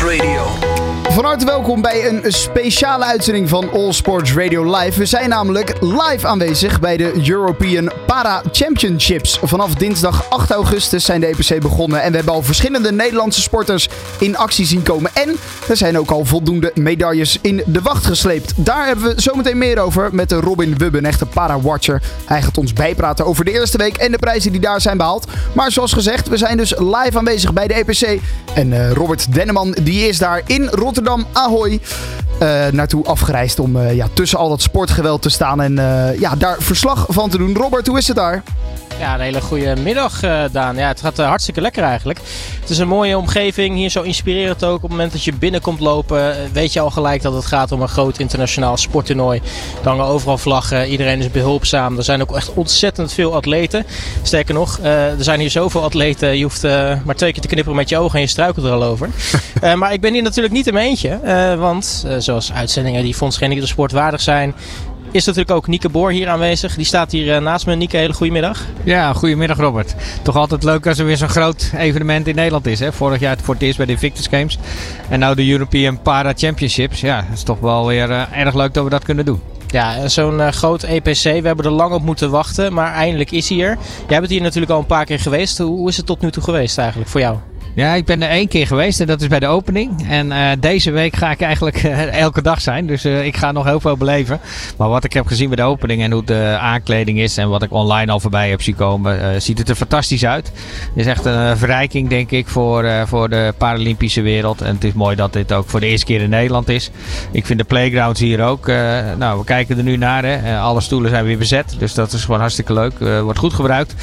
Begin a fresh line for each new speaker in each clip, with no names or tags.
Sports Radio.
Van harte welkom bij een speciale uitzending van All Sports Radio Live. We zijn namelijk live aanwezig bij de European Para Championships. Vanaf dinsdag 8 augustus zijn de EPC begonnen en we hebben al verschillende Nederlandse sporters in actie zien komen. En er zijn ook al voldoende medailles in de wacht gesleept. Daar hebben we zometeen meer over met Robin Wubbe, een echte para-watcher. Hij gaat ons bijpraten over de eerste week en de prijzen die daar zijn behaald. Maar zoals gezegd, we zijn dus live aanwezig bij de EPC. En eh, Robert Denneman die is daar in Rotterdam. Ahoy. Uh, naartoe afgereisd om uh, ja, tussen al dat sportgeweld te staan en uh, ja, daar verslag van te doen. Robert, hoe is het daar?
Ja, een hele goede middag, Daan. Ja, het gaat hartstikke lekker eigenlijk. Het is een mooie omgeving, hier zo inspirerend ook. Op het moment dat je binnenkomt lopen, weet je al gelijk dat het gaat om een groot internationaal sporttoernooi. Er hangen overal vlaggen, iedereen is behulpzaam. Er zijn ook echt ontzettend veel atleten. Sterker nog, er zijn hier zoveel atleten, je hoeft maar twee keer te knipperen met je ogen en je struikelt er al over. maar ik ben hier natuurlijk niet in mijn eentje, want zoals uitzendingen die Fonds Geen Sport waardig zijn, is natuurlijk ook Nieke Boor hier aanwezig. Die staat hier uh, naast me. Nieke, hele goedemiddag.
Ja, goedemiddag Robert. Toch altijd leuk als er weer zo'n groot evenement in Nederland is. Hè? Vorig jaar voor het eerst bij de Invictus Games. En nou de European Para Championships. Ja, het is toch wel weer uh, erg leuk dat we dat kunnen doen.
Ja, zo'n uh, groot EPC. We hebben er lang op moeten wachten, maar eindelijk is hij hier. Jij bent hier natuurlijk al een paar keer geweest. Hoe is het tot nu toe geweest eigenlijk voor jou?
Ja, ik ben er één keer geweest en dat is bij de opening. En uh, deze week ga ik eigenlijk uh, elke dag zijn. Dus uh, ik ga nog heel veel beleven. Maar wat ik heb gezien bij de opening en hoe de aankleding is en wat ik online al voorbij heb zien komen, ziet het er fantastisch uit. Het is echt een verrijking, denk ik, voor, voor de Paralympische wereld. En het is mooi dat dit ook voor de eerste keer in Nederland is. Ik vind de playgrounds hier ook. nou, we kijken er nu naar. Hè. alle stoelen zijn weer bezet. Dus dat is gewoon hartstikke leuk. wordt goed gebruikt.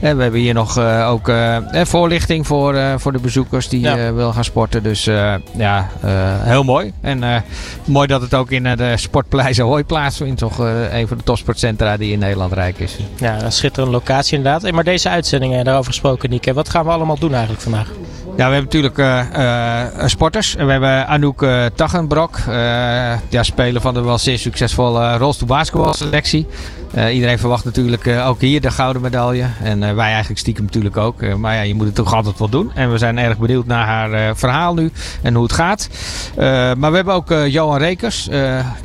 En we hebben hier nog ook voorlichting voor, voor de bezoekers die ja. uh, wil gaan sporten. Dus uh, ja, uh, heel mooi. En mooi dat het ook in de Sportpaleis Ahoy plaatsvindt. Toch een van de topsportcentra die in Nederland rijk is.
Ja, een schitterende locatie inderdaad. Hey, maar deze uitzendingen, daarover gesproken Nieke. Wat gaan we allemaal doen eigenlijk vandaag?
Ja, we hebben natuurlijk uh, uh, sporters. We hebben Anouk uh, Taggenbrok, ja, speler van de wel zeer succesvolle rolstoel selectie. iedereen verwacht natuurlijk ook hier de gouden medaille. En wij eigenlijk stiekem natuurlijk ook. maar ja, je moet het toch altijd wel doen. En we zijn erg benieuwd naar haar verhaal nu en hoe het gaat. maar we hebben ook Johan Rekers,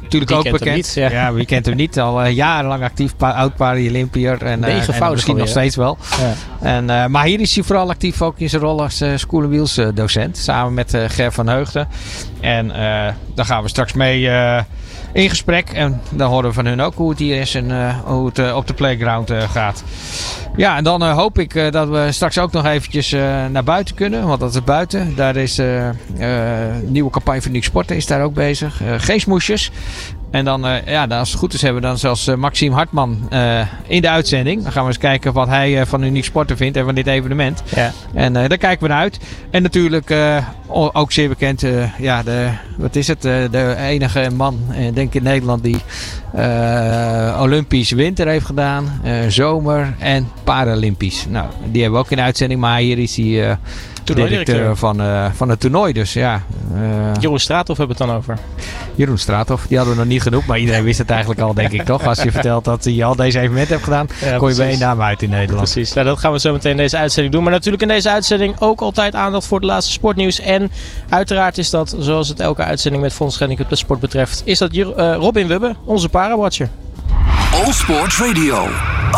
natuurlijk ook bekend.
Niet, ja.
ja. wie kent hem niet? Al jarenlang actief, oud Paralympiër. En, en misschien nog steeds wel. Ja. En, maar hier is hij vooral actief ook in zijn rol als school Wheels docent. Samen met Ger van Heugden. En daar gaan we straks mee in gesprek. En dan horen we van hun ook hoe het hier is en hoe het op de playground gaat. Ja, en dan hoop ik dat we straks ook nog eventjes naar buiten kunnen. Want dat is buiten. Daar is een nieuwe campagne van Nick Sporten is daar ook bezig. Geestmoesjes. En dan, uh, ja, dan, als het goed is, hebben we dan zelfs uh, Maxime Hartman uh, in de uitzending. Dan gaan we eens kijken wat hij van Uniek Sporten vindt en van dit evenement. Ja. En daar kijken we naar uit. En natuurlijk ook zeer bekend, ja, de, wat is het? de enige man, denk ik in Nederland, die Olympisch winter heeft gedaan, zomer en Paralympisch. Nou, die hebben we ook in de uitzending, maar hier is hij directeur van, uh, van het toernooi. Dus ja.
Uh, Jeroen Straathof hebben we het dan over.
Jeroen Straathof, die hadden we nog niet genoemd. Maar iedereen wist het eigenlijk al, denk ik toch. Als je vertelt dat hij al deze evenement hebt gedaan, ja, kom je bij één naam uit in Nederland.
Precies, nou, dat gaan we zo meteen in deze uitzending doen. Maar natuurlijk in deze uitzending ook altijd aandacht voor het laatste sportnieuws. En uiteraard is dat, zoals het elke uitzending met Fonds Schending op sport betreft, is dat uh, Robin Wubbe, onze parawatcher.
All Sports Radio.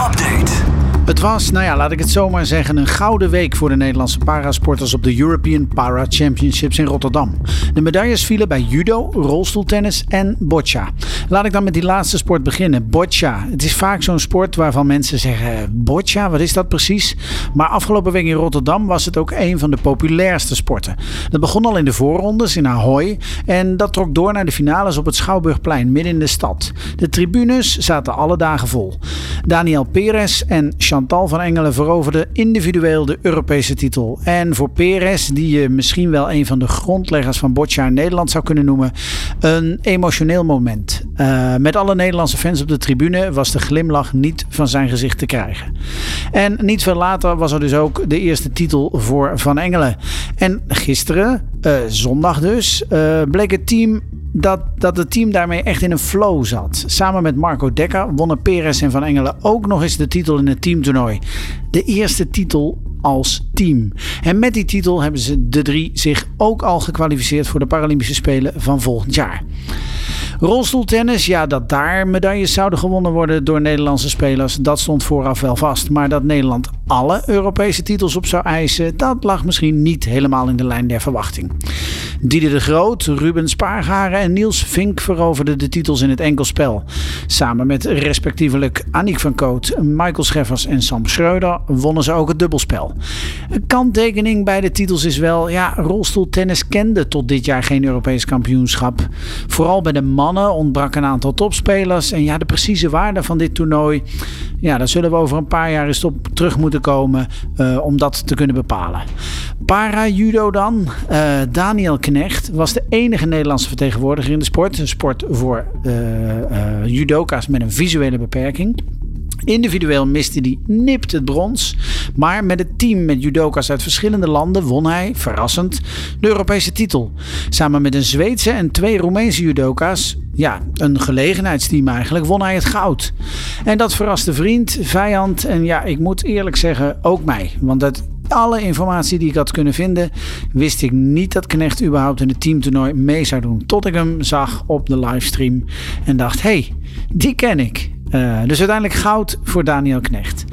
Update.
Het was, nou ja, laat ik het zomaar zeggen, een gouden week voor de Nederlandse parasporters op de European Para Championships in Rotterdam. De medailles vielen bij judo, rolstoeltennis en boccia. Laat ik dan met die laatste sport beginnen, boccia. Het is vaak zo'n sport waarvan mensen zeggen, boccia, wat is dat precies? Maar afgelopen week in Rotterdam was het ook een van de populairste sporten. Dat begon al in de voorrondes in Ahoy en dat trok door naar de finales op het Schouwburgplein midden in de stad. De tribunes zaten alle dagen vol. Daniel Perez en Chantal van Engelen veroverde individueel de Europese titel. En voor Perez, die je misschien wel een van de grondleggers van boccia in Nederland zou kunnen noemen, een emotioneel moment. Uh, met alle Nederlandse fans op de tribune was de glimlach niet van zijn gezicht te krijgen. En niet veel later was er dus ook de eerste titel voor Van Engelen. En gisteren, uh, zondag dus, uh, bleek het team dat, dat het team daarmee echt in een flow zat. Samen met Marco Dekker wonnen Perez en Van Engelen ook nog eens de titel in het teamtoernooi. De eerste titel als team. En met die titel hebben ze de drie zich ook al gekwalificeerd voor de Paralympische Spelen van volgend jaar. Rolstoeltennis, ja, dat daar medailles zouden gewonnen worden door Nederlandse spelers, dat stond vooraf wel vast. Maar dat Nederland alle Europese titels op zou eisen, dat lag misschien niet helemaal in de lijn der verwachting. Dieder de Groot, Ruben Spaargaren en Niels Vink veroverden de titels in het enkelspel. Samen met respectievelijk Annick van Koot, Michael Scheffers en Sam Schreuder wonnen ze ook het dubbelspel. Een kanttekening bij de titels is wel, ja, rolstoeltennis kende tot dit jaar geen Europees kampioenschap. Vooral bij de mannen ontbrak een aantal topspelers. En ja, de precieze waarde van dit toernooi, ja, daar zullen we over een paar jaar eens op terug moeten komen uh, om dat te kunnen bepalen. Para-judo dan. Uh, Daniel Knecht was de enige Nederlandse vertegenwoordiger in de sport. Een sport voor uh, judoka's met een visuele beperking. Individueel miste hij nipt het brons. Maar met het team met judoka's uit verschillende landen won hij, verrassend, de Europese titel. Samen met een Zweedse en twee Roemeense judoka's, ja, een gelegenheidsteam eigenlijk, won hij het goud. En dat verraste vriend, vijand en ja, ik moet eerlijk zeggen, ook mij. Want uit alle informatie die ik had kunnen vinden, wist ik niet dat Knecht überhaupt in het teamtoernooi mee zou doen. Tot ik hem zag op de livestream en dacht: hé, hey, die ken ik. Uh, dus uiteindelijk goud voor Daniel Knecht.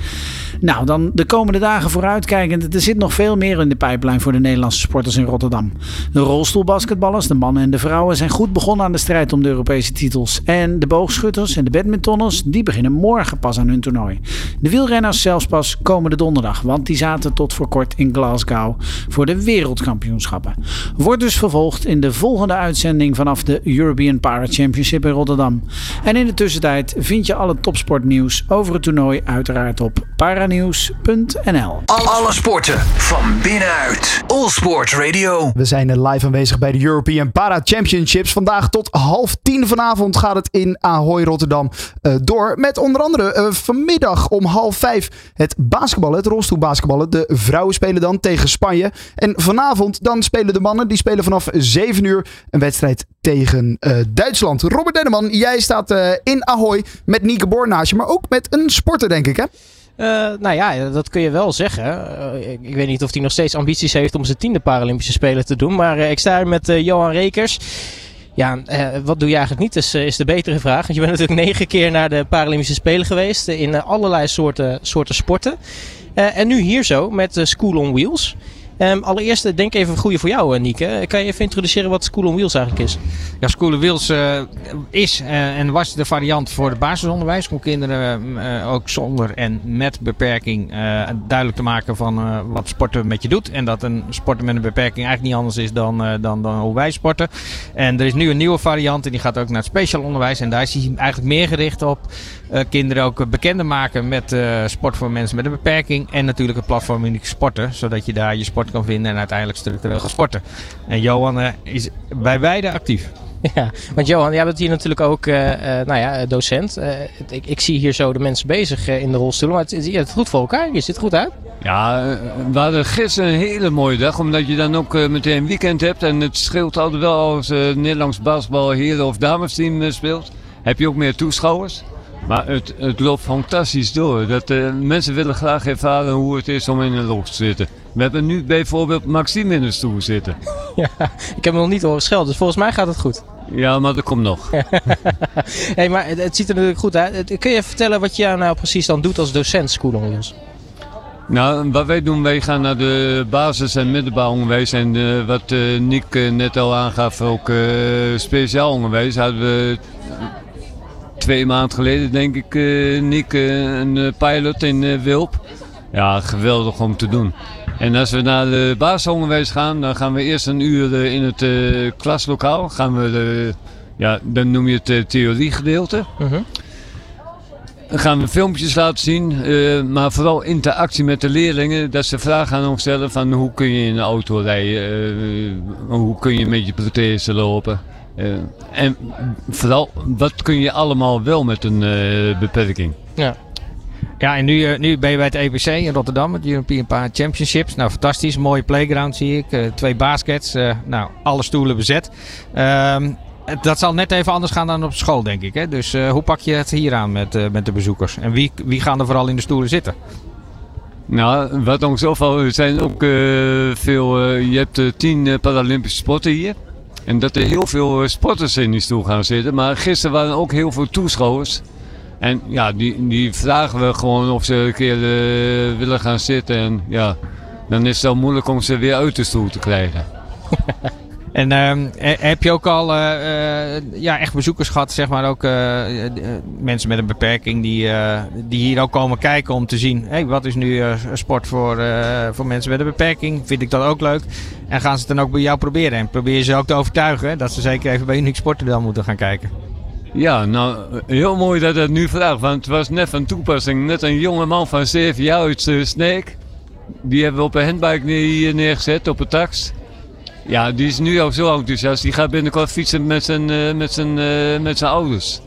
Nou, dan de komende dagen vooruitkijkend. Er zit nog veel meer in de pijplijn voor de Nederlandse sporters in Rotterdam. De rolstoelbasketballers, de mannen en de vrouwen, zijn goed begonnen aan de strijd om de Europese titels. En de boogschutters en de badmintonners, die beginnen morgen pas aan hun toernooi. De wielrenners zelfs pas komende donderdag, want die zaten tot voor kort in Glasgow voor de wereldkampioenschappen. Wordt dus vervolgd in de volgende uitzending vanaf de European Para Championship in Rotterdam. En in de tussentijd vind je alle topsportnieuws over het toernooi uiteraard op para Nieuws.nl.
Alle sporten van binnenuit. All Sport Radio.
We zijn live aanwezig bij de European Para Championships. Vandaag tot half tien vanavond gaat het in Ahoy Rotterdam uh, door. Met onder andere uh, vanmiddag om half vijf het basketballen, het rolstoelbasketballen. De vrouwen spelen dan tegen Spanje. En vanavond dan spelen de mannen, die spelen vanaf 7 uur een wedstrijd tegen uh, Duitsland. Robert Denneman, jij staat in Ahoy met Nieke Bornaasje, maar ook met een sporter denk ik hè?
Uh, nou ja, dat kun je wel zeggen. Uh, ik, ik, weet niet of hij nog steeds ambities heeft om zijn tiende Paralympische Spelen te doen. Maar uh, ik sta hier met Johan Rekers. Ja, wat doe je eigenlijk niet, is, is de betere vraag. Want je bent natuurlijk negen keer naar de Paralympische Spelen geweest. In allerlei soorten, soorten sporten. en nu hier zo met School on Wheels. Um, allereerst, denk even een goede voor jou, eh, Nieke. Kan je even introduceren wat School on Wheels eigenlijk is?
Ja, School Wheels uh, is en was de variant voor het basisonderwijs. Om kinderen ook zonder en met beperking duidelijk te maken van wat sporten met je doet. En dat een sporten met een beperking eigenlijk niet anders is dan, dan, dan hoe wij sporten. En er is nu een nieuwe variant en die gaat ook naar het speciaal onderwijs. En daar is hij eigenlijk meer gericht op kinderen ook bekender maken met sport voor mensen met een beperking. En natuurlijk het platform Unique Sporten, zodat je daar je sport kan vinden en uiteindelijk structureel gaan sporten. En Johan uh, is bij beide actief.
Ja, want Johan, jij bent hier natuurlijk ook uh, uh, nou ja, docent. ik, ik, zie hier zo de mensen bezig in de rolstoel. Maar het, je hebt het goed voor elkaar. Je zit goed uit.
Ja, we hadden gisteren een hele mooie dag. Omdat je dan ook meteen weekend hebt. En het scheelt altijd wel als Nederlands basketbal heren of damesteam speelt. Heb je ook meer toeschouwers. Maar het, het loopt fantastisch door. Dat, mensen willen graag ervaren hoe het is om in een loop te zitten. We hebben nu bijvoorbeeld Maxime in de stoel zitten.
Ja, ik heb hem nog niet horen schelden, dus volgens mij gaat het goed.
Ja, maar dat komt nog.
hey, maar het, ziet er natuurlijk goed uit. Kun je vertellen wat je nou precies dan doet als docent School?
Nou, wat wij doen, wij gaan naar de basis- en middelbaar onderwijs. En uh, wat uh, Nick uh, net al aangaf, ook speciaal onderwijs. Hadden we twee maanden geleden, denk ik, Nick, een pilot in Wilp. Ja, geweldig om te doen. En als we naar de basisonderwijs gaan, dan gaan we eerst een uur eh, in het uh, klaslokaal. Gaan we de, ja, dan noem je het uh, theoriegedeelte. Uh Dan gaan we filmpjes laten zien, maar vooral interactie met de leerlingen. Dat ze vragen aan ons stellen van hoe kun je in een auto rijden, hoe kun je met je prothese lopen. en vooral, wat kun je allemaal wel met een beperking.
Ja.
Ja, en nu, eh, nu ben je bij het EPC in Rotterdam, het European Championships. Nou, fantastisch. Mooie playground zie ik. Uh, twee baskets. Uh, nou, alle stoelen bezet. Um, dat zal net even anders gaan dan op school, denk ik. Hè? Dus hoe pak je het hier aan met, met de bezoekers? En wie, wie gaan er vooral in de stoelen zitten?
Nou, wat ons opvalt, er zijn ook veel. je hebt tien Paralympische sporten hier. En dat er heel veel sporters in die stoel gaan zitten. Maar gisteren waren ook heel veel toeschouwers. En ja, die, die vragen we gewoon of ze een keer willen gaan zitten. En ja, dan is het wel moeilijk om ze weer uit de stoel te krijgen.
En uh, heb je ook al uh, ja, echt bezoekers gehad, zeg maar ook mensen met een beperking die, die hier ook komen kijken om te zien, hey, wat is nu sport voor, voor mensen met een beperking? Vind ik dat ook leuk? En gaan ze het dan ook bij jou proberen? En probeer je ze ook te overtuigen dat ze zeker even bij Unique Sporten dan moeten gaan kijken?
Ja, nou, heel mooi dat dat nu vraagt, want het was net van toepassing. Net een jonge man van 7 jaar uit Sneek, die hebben we op een handbike neer, neergezet op een tax. Ja, die is nu al zo enthousiast. Die gaat binnenkort fietsen met zijn, uh, met zijn, uh, met zijn ouders.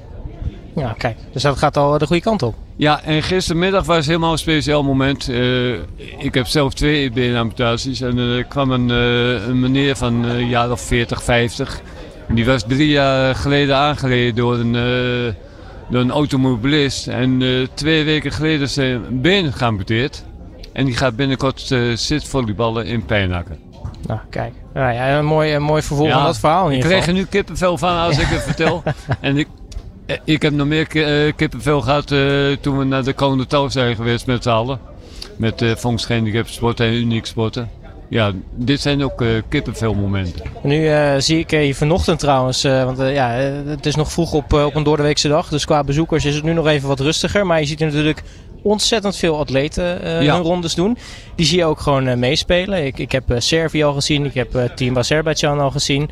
Ja, kijk. Dus dat gaat al de goede kant op.
Ja, en gistermiddag was helemaal een speciaal moment. Uh, ik heb zelf twee beenamputaties. En er kwam een, een meneer van een jaar of 40, 50. Die was drie jaar geleden aangereden door een, door een automobilist. En twee weken geleden is zijn been geamputeerd. En die gaat binnenkort uh, zitvolleyballen in Pijnakken.
Nou, kijk. Ja, ja, een mooi, een mooi vervolg van dat verhaal.
Ik krijg er nu kippenvel van als ik het vertel. En ik, eh, ik heb nog meer eh, kippenvel gehad toen we naar de Touw zijn geweest met z'n allen. Met uh, Fonks Handicap Sporten en Uniek Sporten. Ja, dit zijn ook uh, kippenvelmomenten.
Nu uh, zie ik je vanochtend trouwens, uh, want ja, het is nog vroeg op, op een doordeweekse dag. Dus qua bezoekers is het nu nog even wat rustiger. Maar je ziet er natuurlijk ontzettend veel atleten hun rondes doen. Die zie je ook gewoon meespelen. Ik, ik heb Servië al gezien, ik heb Team Azerbaijan al gezien.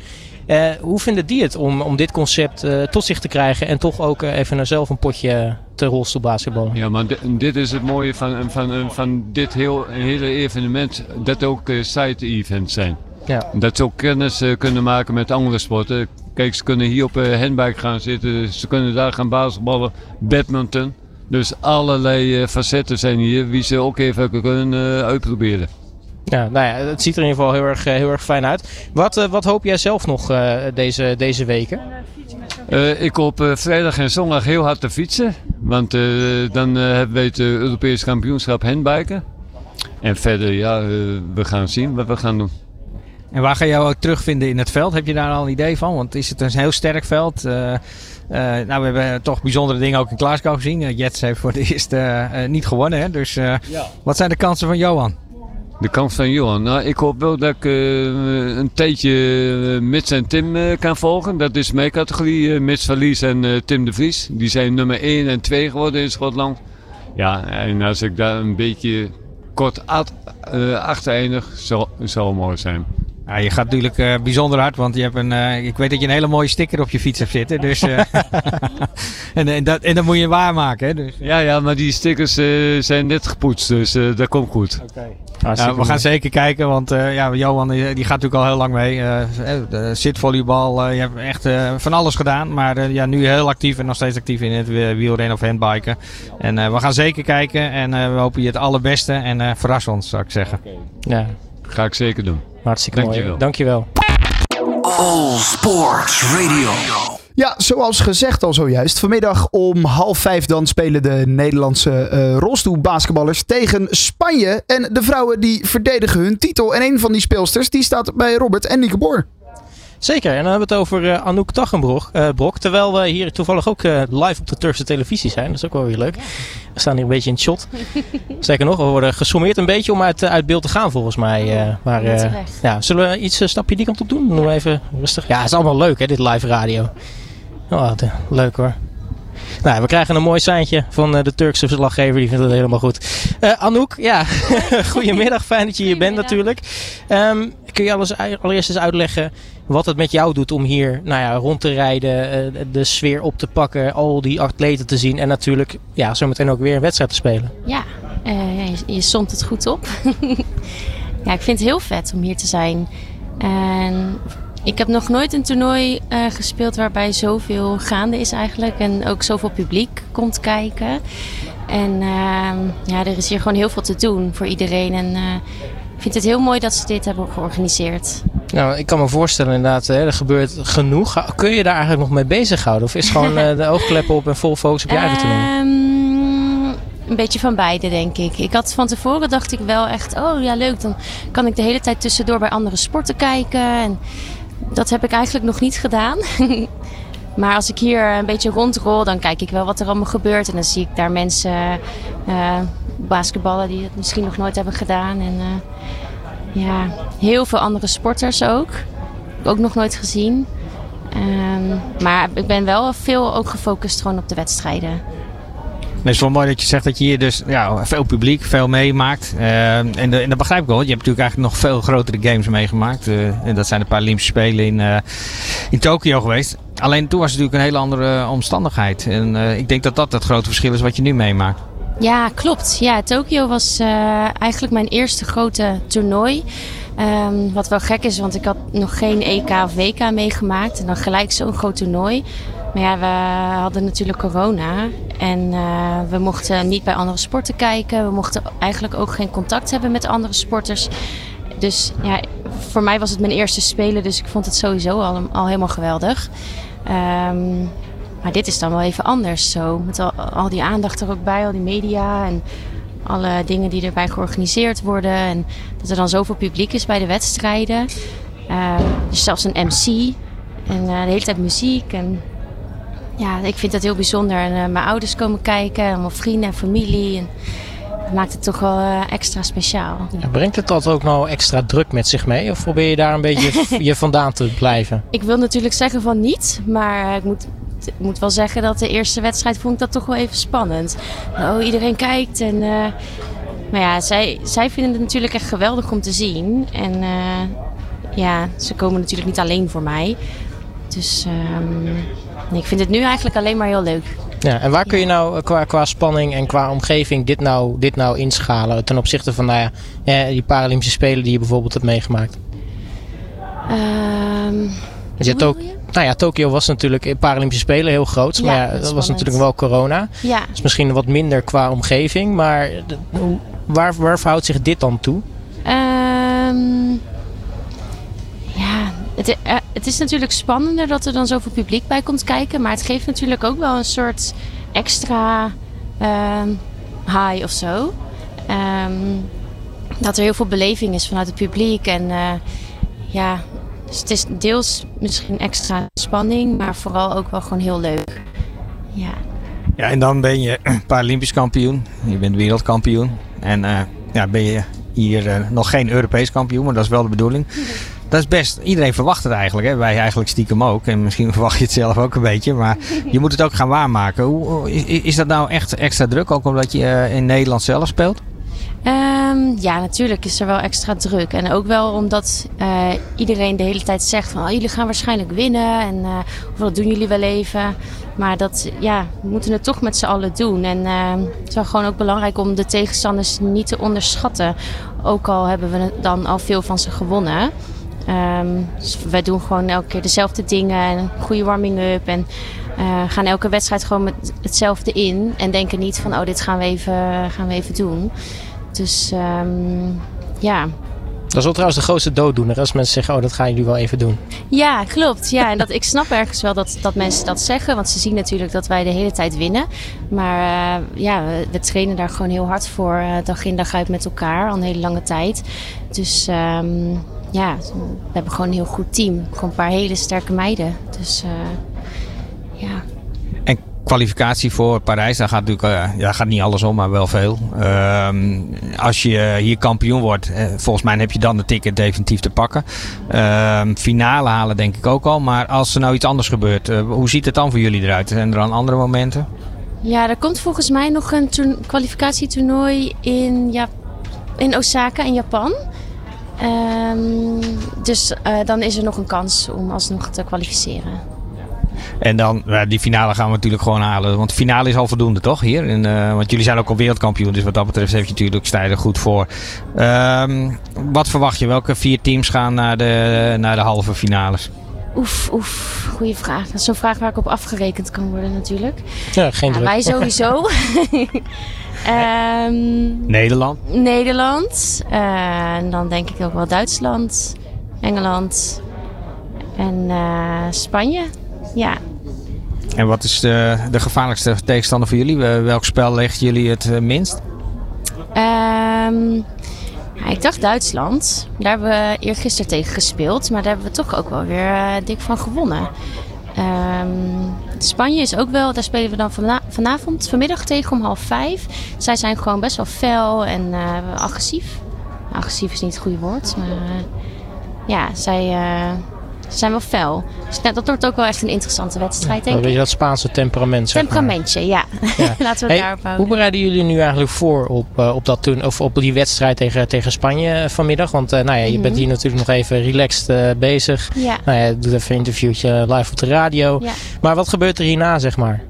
Hoe vinden die het om, om dit concept tot zich te krijgen en toch ook even naar zelf een potje te rolstoelbasketballen?
Ja, maar dit is het mooie van, van, van dit heel, hele evenement, dat ook side-events zijn. Ja. Dat ze ook kennis kunnen maken met andere sporten. Kijk, ze kunnen hier op een handbike gaan zitten, ze kunnen daar gaan basketballen, badminton. Dus allerlei facetten zijn hier, wie ze ook even kunnen uitproberen.
Ja, nou ja, het ziet er in ieder geval heel erg, eh, heel erg fijn uit. Wat, wat hoop jij zelf nog deze, deze weken?
ik hoop vrijdag en zondag heel hard te fietsen. Want dan hebben we het Europees kampioenschap handbiken. En verder, ja, we gaan zien wat we gaan doen.
En waar ga je jou ook terugvinden in het veld? Heb je daar al een idee van? Want is het een heel sterk veld? Uh, nou, we hebben toch bijzondere dingen ook in Glasgow gezien. Uh, Jets heeft voor de eerste uh, niet gewonnen. Hè? Dus ja. wat zijn de kansen van Johan?
De kans van Johan? Nou, ik hoop wel dat ik een tijdje Mits en Tim kan volgen. Dat is mijn categorie. Mits Verlies en Tim de Vries. Die zijn nummer 1 en 2 geworden in Schotland. Ja, en als ik daar een beetje kort achter eindig, zou, zou mooi zijn.
Ja, je gaat natuurlijk uh, bijzonder hard, want je hebt een, uh, ik weet dat je een hele mooie sticker op je fiets hebt zitten. Dus, uh, en, en, dat, en dat moet je waarmaken. Hè, dus.
Ja, ja, maar die stickers zijn net gepoetst, dus dat komt goed. Okay.
Ja, we gaan zeker kijken, want ja, Johan die, die, gaat natuurlijk al heel lang mee. zitvolleybal, je hebt echt van alles gedaan. Maar ja, nu heel actief en nog steeds actief in het wielrennen of handbiken. En we gaan zeker kijken en we hopen je het allerbeste en verras ons, zou ik zeggen. Okay.
Ja. Ga ik zeker doen.
Hartstikke Dankjewel. mooi. Dankjewel.
All Sports Radio.
Ja, zoals gezegd al zojuist. Vanmiddag om half vijf dan spelen de Nederlandse uh, rolstoelbasketballers tegen Spanje. En de vrouwen die verdedigen hun titel. En een van die speelsters die staat bij Robert en Nieke Boer.
Zeker, en dan hebben we het over uh, Anouk Taggenbrok. Uh, Brok, terwijl we hier toevallig ook uh, live op de Turkse televisie zijn. Dat is ook wel weer leuk. We staan hier een beetje in het shot. Zeker nog, we worden gesommeerd een beetje om uit, uit beeld te gaan volgens mij. maar ja, zullen we iets stapje die kant op doen? Doen we even rustig. Ja, het is allemaal leuk hè, dit live radio. Oh, de, leuk hoor. Nou, we krijgen een mooi seintje van de Turkse verslaggever. Die vindt het helemaal goed. Uh, Anouk, ja, goedemiddag. Fijn dat je hier bent natuurlijk. Um, kun je alles, allereerst eens uitleggen wat het met jou doet om hier nou ja, rond te rijden, eh, de sfeer op te pakken, al die atleten te zien en natuurlijk ja, zometeen ook weer een wedstrijd te spelen?
Ja, uh, je, je somt het goed op. ja, ik vind het heel vet om hier te zijn. En ik heb nog nooit een toernooi uh, gespeeld waarbij zoveel gaande is eigenlijk. En ook zoveel publiek komt kijken. En uh, ja, er is hier gewoon heel veel te doen voor iedereen. En uh, ik vind het heel mooi dat ze dit hebben georganiseerd.
Nou, ik kan me voorstellen inderdaad, hè, er gebeurt genoeg. Kun je daar eigenlijk nog mee bezighouden? Of is gewoon uh, de oogkleppen op en vol focus op je eigen toernooi?
Um, een beetje van beide, denk ik. Ik had van tevoren dacht ik wel echt, oh ja, leuk. Dan kan ik de hele tijd tussendoor bij andere sporten kijken. En dat heb ik eigenlijk nog niet gedaan. maar als ik hier een beetje rondrol, dan kijk ik wel wat er allemaal gebeurt. En dan zie ik daar mensen uh, basketballen die het misschien nog nooit hebben gedaan. En uh, ja, heel veel andere sporters ook. Ook nog nooit gezien. Um, maar ik ben wel veel ook gefocust gewoon op de wedstrijden.
Het is wel mooi dat je zegt dat je hier dus ja, veel publiek, veel meemaakt. En, de, en, dat begrijp ik wel. Je hebt natuurlijk eigenlijk nog veel grotere games meegemaakt. Uh, en dat zijn de Paralympische Spelen in, uh, in Tokio geweest. Alleen toen was het natuurlijk een hele andere omstandigheid. En ik denk dat dat het grote verschil is wat je nu meemaakt.
Ja, klopt. Ja, Tokio was eigenlijk mijn eerste grote toernooi. Um, wat wel gek is, want ik had nog geen EK of WK meegemaakt. En dan gelijk zo'n groot toernooi. Maar ja, we hadden natuurlijk corona. En uh, we mochten niet bij andere sporten kijken. We mochten eigenlijk ook geen contact hebben met andere sporters. Dus ja, voor mij was het mijn eerste spelen. Dus ik vond het sowieso al, al helemaal geweldig. Um, maar dit is dan wel even anders zo. Met al, die aandacht er ook bij, al die media. En alle dingen die erbij georganiseerd worden. En dat er dan zoveel publiek is bij de wedstrijden. Dus zelfs een MC. En uh, de hele tijd muziek. En ja, ik vind dat heel bijzonder. En uh, mijn ouders komen kijken. Allemaal vrienden en familie. En dat maakt het toch wel extra speciaal.
Ja, brengt het dat ook nou extra druk met zich mee? Of probeer je daar een beetje je vandaan te blijven?
Ik wil natuurlijk zeggen van niet. Maar ik moet ik moet wel zeggen dat de eerste wedstrijd vond ik dat toch wel even spannend. Oh, iedereen kijkt en... Uh, maar ja, zij, zij vinden het natuurlijk echt geweldig om te zien. En uh, ja, ze komen natuurlijk niet alleen voor mij. Dus um, ik vind het nu eigenlijk alleen maar heel leuk.
Ja, en waar kun je nou eh, qua, qua spanning en qua omgeving dit nou, dit nou inschalen ten opzichte van nou ja, die Paralympische Spelen die je bijvoorbeeld hebt meegemaakt?
Um,
je hebt ook, nou ja, Tokio was natuurlijk Paralympische Spelen heel groot. Ja, maar ja, dat, was natuurlijk wel corona.
Ja.
Dus misschien wat minder qua omgeving. Maar waar, waar verhoudt zich dit dan toe?
Um, ja, het, uh, het is natuurlijk spannender dat er dan zoveel publiek bij komt kijken. Maar het geeft natuurlijk ook wel een soort extra um, high of zo. Um, dat er heel veel beleving is vanuit het publiek. En uh, ja, dus het is deels misschien extra spanning, maar vooral ook wel gewoon heel leuk. Ja.
Ja, en dan ben je Paralympisch kampioen. Je bent wereldkampioen. En uh, ja, ben je hier uh, nog geen Europees kampioen, maar dat is wel de bedoeling. Dat is best. Iedereen verwacht het eigenlijk. Hè? Wij eigenlijk stiekem ook. En misschien verwacht je het zelf ook een beetje. Maar je moet het ook gaan waarmaken. Hoe, is dat nou echt extra druk? Ook omdat je uh, in Nederland zelf speelt?
Um, ja, natuurlijk is er wel extra druk. En ook wel omdat uh, iedereen de hele tijd zegt van... Oh, jullie gaan waarschijnlijk winnen en uh, of dat doen jullie wel even. Maar dat, ja, we moeten het toch met z'n allen doen. En uh, het is wel gewoon ook belangrijk om de tegenstanders niet te onderschatten. Ook al hebben we dan al veel van ze gewonnen. Um, dus wij doen gewoon elke keer dezelfde dingen. Een goede warming-up en... Uh, gaan elke wedstrijd gewoon met hetzelfde in. En denken niet van, oh, dit gaan we even, gaan we even doen. Dus um, ja.
Dat is wel trouwens de grootste dooddoener als mensen zeggen: Oh, dat gaan jullie wel even doen.
Ja, klopt. Ja, en dat, ik snap ergens wel dat, dat mensen dat zeggen. Want ze zien natuurlijk dat wij de hele tijd winnen. Maar uh, ja, we, we, trainen daar gewoon heel hard voor. Uh, dag in dag uit met elkaar. Al een hele lange tijd. Dus um, ja, we hebben gewoon een heel goed team. Gewoon een paar hele sterke meiden. Dus uh, ja
kwalificatie voor Parijs, daar gaat natuurlijk uh, ja, gaat niet alles om, maar wel veel. Uh, als je hier kampioen wordt, uh, volgens mij heb je dan de ticket definitief te pakken. Ehm, finale halen denk ik ook al, maar als er nou iets anders gebeurt, eh, hoe ziet het dan voor jullie eruit? Zijn er dan andere momenten?
Ja, er komt volgens mij nog een kwalificatietoernooi in, ja, in Osaka in Japan. Um, dus dan is er nog een kans om alsnog te kwalificeren.
En dan, die finale gaan we natuurlijk gewoon halen. Want finale is al voldoende, toch? Hier. En, uh, want jullie zijn ook al wereldkampioen. Dus wat dat betreft heeft je natuurlijk stijden goed voor. Um, wat verwacht je? Welke vier teams gaan naar de, naar de halve finales?
Oef, oef, goede vraag. Dat is zo'n vraag waar ik op afgerekend kan worden natuurlijk.
Ja, geen druk.
Wij sowieso.
um, Nederland?
Nederland. Uh, en dan denk ik ook wel Duitsland, Engeland en uh, Spanje. Ja.
En wat is de, de gevaarlijkste tegenstander voor jullie? Welk spel legt jullie het minst?
Um, ik dacht Duitsland. Daar hebben we eergisteren tegen gespeeld. Maar daar hebben we toch ook wel weer dik van gewonnen. Um, Spanje is ook wel, daar spelen we dan vanavond, vanmiddag tegen om half vijf. Zij zijn gewoon best wel fel en uh, agressief. Agressief is niet het goede woord, maar uh, ja, zij, ze zijn wel fel. Dus dat wordt ook wel echt een interessante wedstrijd, denk
ik. Weet je dat Spaanse temperament,
zeg Temperamentje, ja. ja. Laten we daarop houden.
Hoe bereiden jullie nu eigenlijk voor op, uh, op, dat toen, of op die wedstrijd tegen, tegen Spanje uh, vanmiddag? Want uh, nou ja, je bent mhm. hier natuurlijk nog even relaxed bezig. Ja. Nou ja, doet even een interviewtje live op de radio. Ja. Maar wat gebeurt er hierna, zeg maar?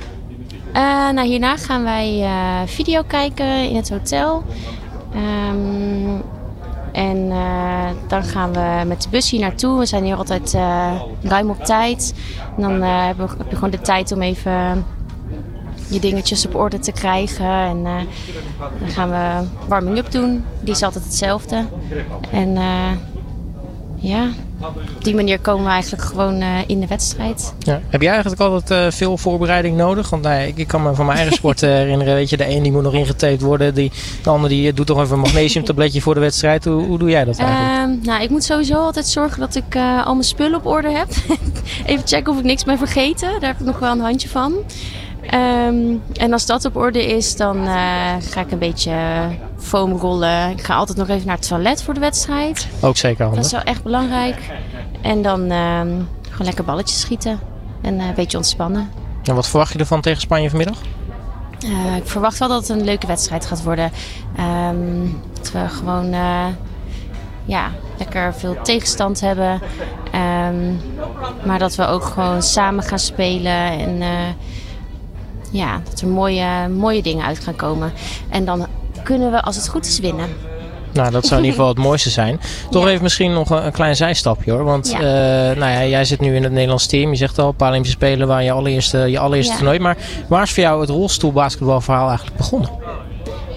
nou, hierna gaan wij video kijken in het hotel. Um, en uh, dan gaan we met de bus hier naartoe. We zijn hier altijd uh, ruim op tijd. Dan uh, heb je gewoon de tijd om even je dingetjes op orde te krijgen. En dan gaan we warming-up doen. Die is altijd hetzelfde. En ja, op die manier komen we eigenlijk gewoon uh, in de wedstrijd.
Ja. Heb jij eigenlijk altijd uh, veel voorbereiding nodig? Want nou, ik, ik, kan me van mijn eigen sport uh, herinneren. Weet je, de een die moet nog ingetaped worden. Die, de ander die doet toch even een magnesiumtabletje voor de wedstrijd. Hoe, hoe doe jij dat eigenlijk?
Uh, nou, ik moet sowieso altijd zorgen dat ik al mijn spullen op orde heb. even checken of ik niks ben vergeten. Daar heb ik nog wel een handje van. Um, en als dat op orde is, dan uh, ga ik een beetje foam rollen. Ik ga altijd nog even naar het toilet voor de wedstrijd.
Ook zeker handig.
Dat is wel echt belangrijk. En dan uh, gewoon lekker balletjes schieten. En uh, een beetje ontspannen.
En wat verwacht je ervan tegen Spanje vanmiddag?
Ik verwacht wel dat het een leuke wedstrijd gaat worden. Um, dat we gewoon ja, lekker veel tegenstand hebben. Um, maar dat we ook gewoon samen gaan spelen. En ja, dat er mooie, mooie dingen uit gaan komen. En dan kunnen we, als het goed is, winnen.
Nou, dat zou in ieder geval het mooiste zijn. Toch even misschien nog een, klein zijstapje hoor. Want ja. Uh, nou ja, jij zit nu in het Nederlands team. Je zegt al, Paralympische Spelen waren je allereerste, je allereerste toernooi. Maar waar is voor jou het rolstoelbasketbalverhaal eigenlijk begonnen?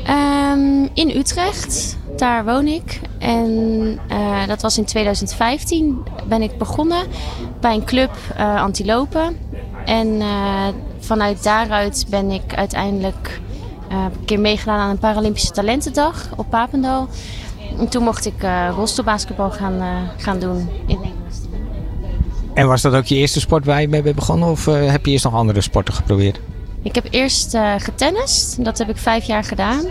Um, in Utrecht. Daar woon ik. En uh, dat was in 2015 ben ik begonnen bij een club uh, Antilopen. En vanuit daaruit ben ik uiteindelijk uh, een keer meegedaan aan een Paralympische Talentendag op Papendal. En toen mocht ik uh, rolstoelbasketbal gaan, uh, gaan doen in Nederland.
En was dat ook je eerste sport waar je mee bent begonnen? Of heb je eerst nog andere sporten geprobeerd?
Ik heb eerst getennist. Dat heb ik vijf jaar gedaan.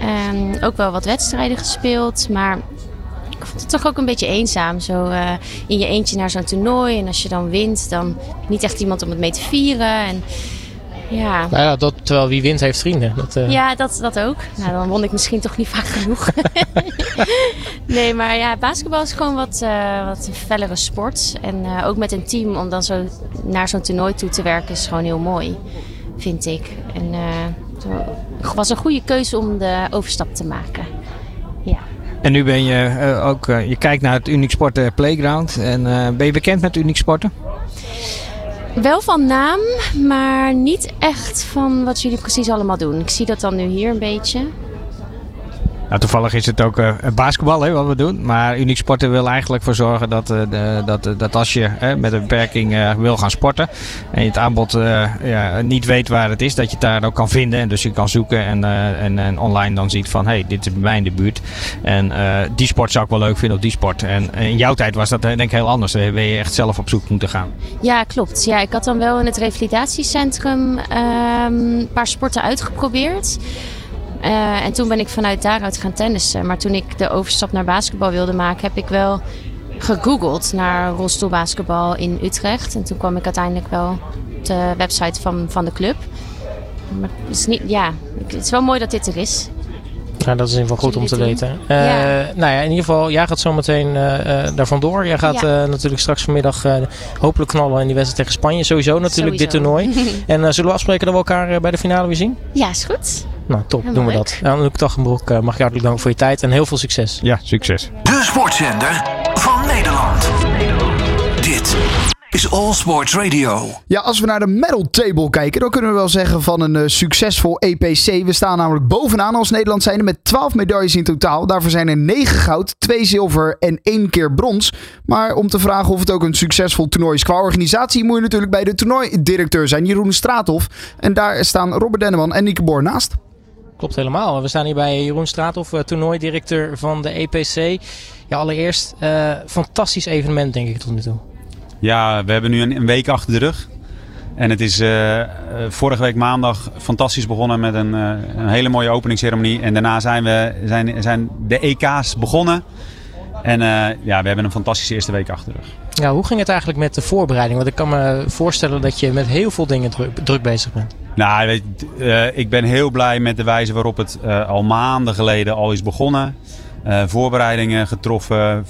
En ook wel wat wedstrijden gespeeld. Maar ik vond het toch ook een beetje eenzaam. Zo uh, in je eentje naar zo'n toernooi. En als je dan wint, dan niet echt iemand om het mee te vieren. En, ja.
Nou ja, dat, terwijl wie wint heeft vrienden. Dat,
uh... Ja, dat, dat ook. Nou, dan won ik misschien toch niet vaak genoeg. nee, maar ja, basketbal is gewoon wat, uh, wat een fellere sport. En uh, ook met een team om dan zo naar zo'n toernooi toe te werken is gewoon heel mooi, vind ik. En het was een goede keuze om de overstap te maken.
En nu ben je uh, ook, uh, je kijkt naar het Unique Sporten Playground. En uh, ben je bekend met Unique Sporten?
Wel van naam, maar niet echt van wat jullie precies allemaal doen. Ik zie dat dan nu hier een beetje.
Nou, toevallig is het ook uh, basketbal hè, wat we doen. Maar Uniek Sporten wil eigenlijk voor zorgen dat, de, dat, dat als je met een beperking wil gaan sporten. En je het aanbod ja, niet weet waar het is, dat je het daar ook kan vinden. En dus je kan zoeken en, en, en online dan ziet van hé, hey, dit is bij mij in de buurt. En die sport zou ik wel leuk vinden of die sport. En in jouw tijd was dat denk ik heel anders. Dan ben je echt zelf op zoek moeten gaan.
Ja, klopt. Ja, ik had dan wel in het revalidatiecentrum ehm, een paar sporten uitgeprobeerd. Uh, en toen ben ik vanuit daaruit gaan tennissen. Maar toen ik de overstap naar basketbal wilde maken, heb ik wel gegoogeld naar rolstoelbasketbal in Utrecht. En toen kwam ik uiteindelijk wel op de website van, van de club. Maar het is, niet, ja, het is wel mooi dat dit er is.
Ja, dat is in ieder geval goed om te weten. Uh, Nou ja, in ieder geval, jij gaat zo meteen uh, daar vandoor. Jij gaat ja. natuurlijk straks vanmiddag hopelijk knallen in die wedstrijd tegen Spanje. Sowieso natuurlijk dit toernooi. en zullen we afspreken dat we elkaar bij de finale weer zien?
Ja, is goed.
Nou, top. doen we dat. Anouk Taggenbroek, mag je hartelijk danken voor je tijd en heel veel succes.
Ja, succes.
De sportzender van Nederland. Dit is All Sports Radio.
Ja, als we naar de medal table kijken, dan kunnen we wel zeggen van een uh, succesvol EPC. We staan namelijk bovenaan als Nederland zijnde met 12 medailles in totaal. Daarvoor zijn er 9 goud, 2 zilver en 1 keer brons. Maar om te vragen of het ook een succesvol toernooi is qua organisatie, moet je natuurlijk bij de toernooidirecteur zijn, Jeroen Straathof. En daar staan Robert Denneman en Nieke Boor naast.
Klopt helemaal. We staan hier bij Jeroen Straathof, eh, toernooidirecteur van de EPC. Ja, allereerst, uh, fantastisch evenement denk ik tot nu toe.
Ja, we hebben nu een, week achter de rug. En het is uh, vorige week maandag fantastisch begonnen met een, een hele mooie openingsceremonie. En daarna zijn, we, zijn, zijn de EK's begonnen. En ja, we hebben een fantastische eerste week achter de rug.
Ja, hoe ging het eigenlijk met de voorbereiding? Want ik kan me voorstellen dat je met heel veel dingen druk, bezig bent.
Nou, weet, ik ben heel blij met de wijze waarop het al maanden geleden al is begonnen. Uh, voorbereidingen getroffen,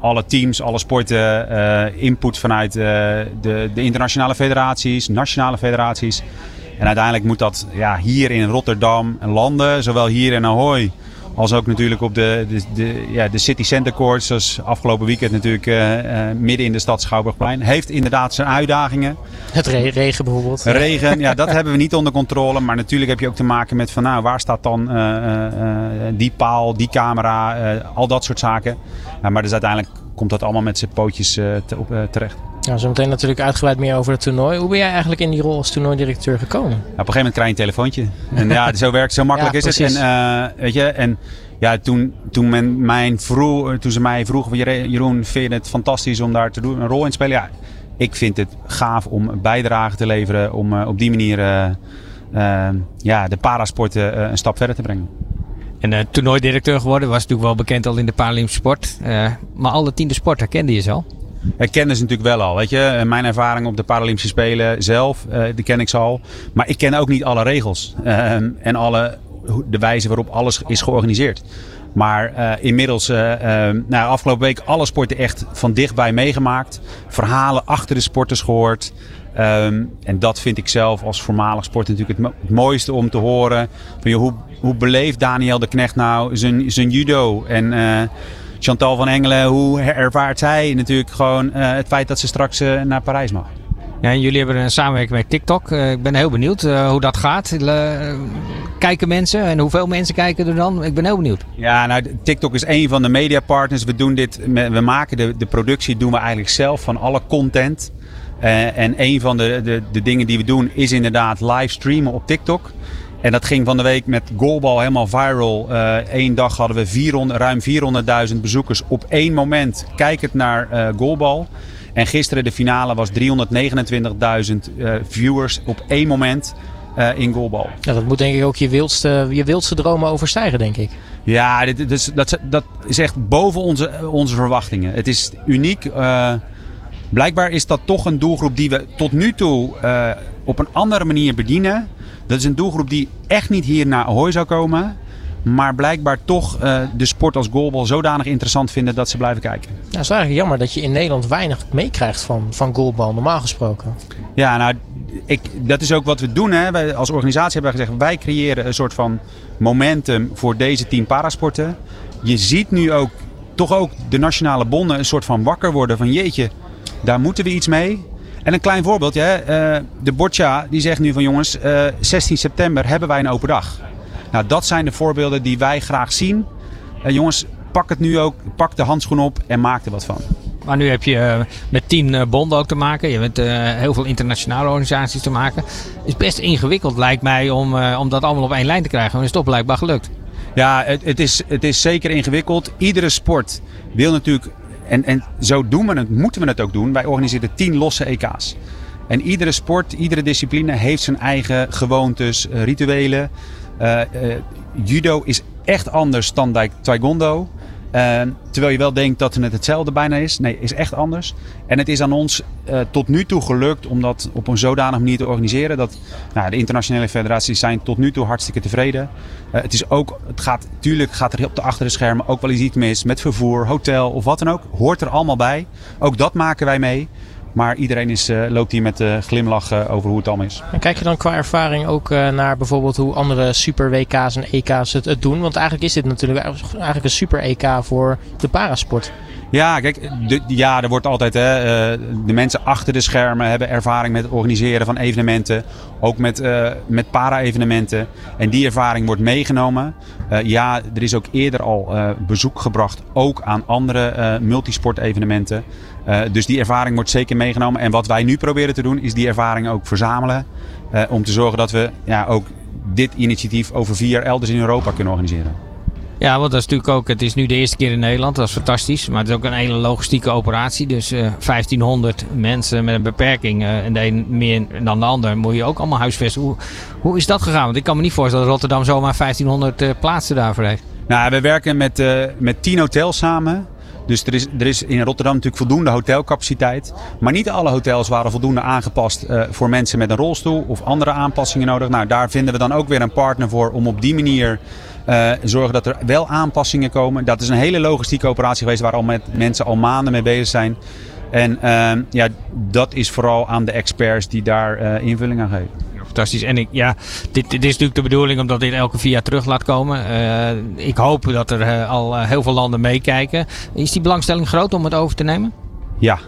alle teams, alle sporten, input vanuit de, de, internationale federaties, nationale federaties. En uiteindelijk moet dat ja, hier in Rotterdam landen, zowel hier in Ahoy als ook natuurlijk op de, de, de, ja, de City Center Courts, zoals afgelopen weekend natuurlijk uh, uh, midden in de stad Schouwburgplein. Heeft inderdaad zijn uitdagingen.
Het re regen bijvoorbeeld.
Regen, ja, dat hebben we niet onder controle. Maar natuurlijk heb je ook te maken met van nou, waar staat dan uh, die paal, die camera, al dat soort zaken. Maar dus uiteindelijk komt dat allemaal met zijn pootjes te, op, terecht.
Ja, zo meteen natuurlijk uitgebreid meer over het toernooi. Hoe ben jij eigenlijk in die rol als toernooidirecteur gekomen? Ja,
op een gegeven moment krijg je een telefoontje. En ja, zo werkt zo makkelijk is het. En, uh, weet je, en ja, toen, toen, men mijn vroeg, toen ze mij vroegen, Jeroen, vind je het fantastisch om daar te doen, een rol in te spelen? Ja, ik vind het gaaf om een bijdrage te leveren, om uh, op die manier uh, ja, de parasporten een stap verder te brengen.
En uh, toernooidirecteur geworden was natuurlijk wel bekend al in de Paralympische sport. maar alle tiende sport herkende je ze al?
Ik kennen ze natuurlijk wel al. Weet je? Mijn ervaring op de Paralympische Spelen zelf, uh, die ken ik ze al. Maar ik ken ook niet alle regels. Uh, en alle, de wijze waarop alles is georganiseerd. Maar inmiddels, uh, nou, afgelopen week alle sporten echt van dichtbij meegemaakt. Verhalen achter de sporters gehoord. Um, en dat vind ik zelf als voormalig sport natuurlijk het, het mooiste om te horen. Van, joh, hoe, hoe beleeft Daniel de Knecht nou zijn, zijn judo? En Chantal van Engelen, hoe ervaart zij natuurlijk gewoon uh, het feit dat ze straks uh, naar Parijs mag?
Ja, en jullie hebben een samenwerking met TikTok. Uh, ik ben heel benieuwd hoe dat gaat. kijken mensen en hoeveel mensen kijken er dan? Ik ben heel benieuwd.
Ja, nou, TikTok is een van de mediapartners. We doen dit, we maken de, de productie doen we eigenlijk zelf van alle content. en een van de, de, de dingen die we doen is inderdaad live streamen op TikTok. En dat ging van de week met goalbal helemaal viral. Eén uh, dag hadden we 400, ruim 400.000 bezoekers op één moment kijkend naar uh, goalbal. En gisteren de finale was 329.000 uh, viewers op één moment uh, in goalbal.
Ja, dat moet denk ik ook je wildste, je wildste dromen overstijgen, denk ik.
Ja, dit, dat, dat is echt boven onze, onze verwachtingen. Het is uniek. blijkbaar is dat toch een doelgroep die we tot nu toe op een andere manier bedienen. Dat is een doelgroep die echt niet hier naar Ahoy zou komen. Maar blijkbaar toch uh, de sport als goalbal zodanig interessant vinden dat ze blijven kijken.
Ja, het is eigenlijk jammer dat je in Nederland weinig meekrijgt van, van goalbal, normaal gesproken.
Ja, nou, ik, dat is ook wat we doen. Hè. Wij als organisatie hebben gezegd, wij creëren een soort van momentum voor deze team parasporten. Je ziet nu ook, toch ook de nationale bonden een soort van wakker worden van jeetje, daar moeten we iets mee. En een klein voorbeeldje. Hè? Uh, de Boccia die zegt nu van jongens, uh, eh, 16 september hebben wij een open dag. Nou, dat zijn de voorbeelden die wij graag zien. Uh, jongens, pak het nu ook, pak de handschoen op en maak er wat van.
Maar nu heb je met tien bonden ook te maken. Je hebt heel veel internationale organisaties te maken. Het is best ingewikkeld lijkt mij om, om dat allemaal op één lijn te krijgen. Maar is toch blijkbaar gelukt.
Ja, het, het, is, het is zeker ingewikkeld. Iedere sport wil natuurlijk en, en zo doen we het, moeten we het ook doen. Wij organiseren tien losse EK's. En iedere sport, iedere discipline heeft zijn eigen gewoontes, eh, rituelen. Uh, uh, judo is echt anders dan taekwondo. Uh, terwijl je wel denkt dat het hetzelfde bijna is. Nee, is echt anders. En het is aan ons uh, tot nu toe gelukt om dat op een zodanige manier te organiseren. Dat nou, de internationale federaties zijn tot nu toe hartstikke tevreden. Uh, het, is ook, het gaat, natuurlijk gaat er op de achter schermen ook wel eens iets mis met vervoer, hotel of wat dan ook. Hoort er allemaal bij. Ook dat maken wij mee. Maar iedereen is, uh, loopt hier met uh, glimlach over hoe het allemaal is.
En kijk je dan qua ervaring ook naar bijvoorbeeld hoe andere super WK's en EK's het, het, doen? Want eigenlijk is dit natuurlijk eigenlijk een super EK voor de parasport.
Ja, kijk, de, ja, er wordt altijd. Hè, eh, de mensen achter de schermen hebben ervaring met het organiseren van evenementen. Ook met, uh, met para-evenementen. En die ervaring wordt meegenomen. Uh, ja, er is ook eerder al bezoek gebracht. Ook aan andere multisport-evenementen. dus die ervaring wordt zeker meegenomen. En wat wij nu proberen te doen, is die ervaring ook verzamelen. om te zorgen dat we ja, ook dit initiatief over vier elders in Europa kunnen organiseren.
Ja, want dat is natuurlijk ook, het is nu de eerste keer in Nederland, dat is fantastisch. Maar het is ook een hele logistieke operatie. Dus uh, eh, 1500 mensen met een beperking uh, en de een meer dan de ander moet je ook allemaal huisvesten. Hoe, hoe is dat gegaan? Want ik kan me niet voorstellen dat Rotterdam zomaar 1500 uh, eh, plaatsen daarvoor heeft.
Nou, we werken met, met 10 hotels samen. Dus er is, er is in Rotterdam natuurlijk voldoende hotelcapaciteit. Maar niet alle hotels waren voldoende aangepast voor mensen met een rolstoel of andere aanpassingen nodig. Nou, daar vinden we dan ook weer een partner voor om op die manier uh, zorgen dat er wel aanpassingen komen. Dat is een hele logistieke operatie geweest waar al met mensen al maanden mee bezig zijn. En uh, ja, dat is vooral aan de experts die daar uh, invulling aan geven.
Fantastisch. En ik, ja, dit, dit, is natuurlijk de bedoeling omdat dit elke vier jaar terug laat komen. Uh, ik hoop dat er al heel veel landen meekijken. Is die belangstelling groot om het over te nemen?
Ja,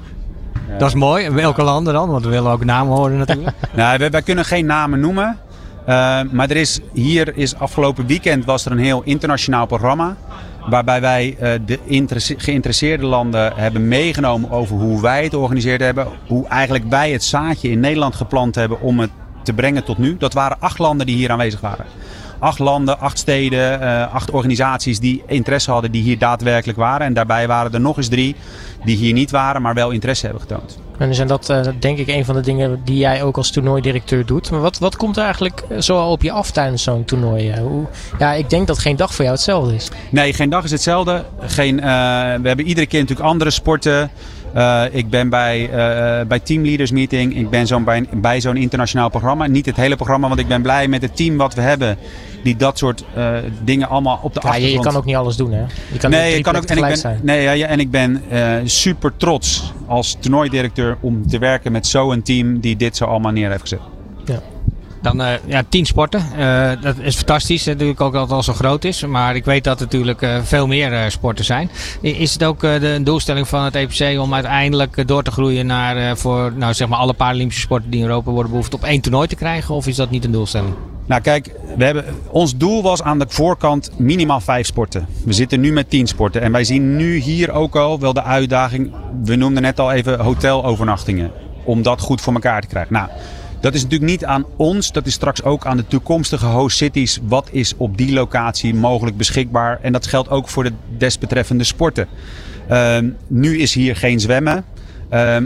dat is mooi. Welke landen dan? Want we willen ook namen horen natuurlijk.
nou, wij, wij, kunnen geen namen noemen. Uh, maar er is, hier is afgelopen weekend was er een heel internationaal programma. Waarbij wij uh, de geïnteresseerde landen hebben meegenomen over hoe wij het georganiseerd hebben. Hoe eigenlijk wij het zaadje in Nederland geplant hebben om het te brengen tot nu. Dat waren acht landen die hier aanwezig waren. Acht landen, acht steden, uh, acht organisaties die interesse hadden die hier daadwerkelijk waren. En daarbij waren er nog eens drie die hier niet waren, maar wel interesse hebben getoond.
En is dat uh, denk ik een van de dingen die jij ook als toernooidirecteur doet. Maar wat, wat komt er eigenlijk eh, zo op je af tijdens zo'n toernooi? Eh, hoe, ja, ik denk dat geen dag voor jou hetzelfde is.
Nee, geen dag is hetzelfde. Geen, we hebben iedere keer natuurlijk andere sporten. Uh, ik ben bij, uh, bij Teamleaders Meeting. Ik ben zo bij, bij zo'n internationaal programma. Niet het hele programma, want ik ben blij met het team wat we hebben. Die dat soort uh, dingen allemaal op de ja, achtergrond...
Je kan ook niet alles doen, hè? Je
kan nee, ik kan ook, en ik ben, zijn. Nee, ja, en ik ben super trots als toernooidirecteur om te werken met zo'n team die dit zo allemaal neer heeft gezet.
Ja. Dan uh, ja, tien sporten. Uh, dat is fantastisch. Natuurlijk ook dat het al zo groot is. Maar ik weet dat er natuurlijk uh, veel meer sporten zijn. Is het ook de doelstelling van het EPC om uiteindelijk door te groeien naar voor nou, zeg maar alle Paralympische sporten die in Europa worden behoefd op één toernooi te krijgen? Of is dat niet een doelstelling?
Nou kijk, we hebben, ons doel was aan de voorkant minimaal vijf sporten. We zitten nu met tien sporten. En wij zien nu hier ook al wel de uitdaging. We noemden net al even hotelovernachtingen. Om dat goed voor elkaar te krijgen. Nou, dat is natuurlijk niet aan ons, dat is straks ook aan de toekomstige host cities. Wat is op die locatie mogelijk beschikbaar? En dat geldt ook voor de desbetreffende sporten. Uh, nu is hier geen zwemmen. Uh,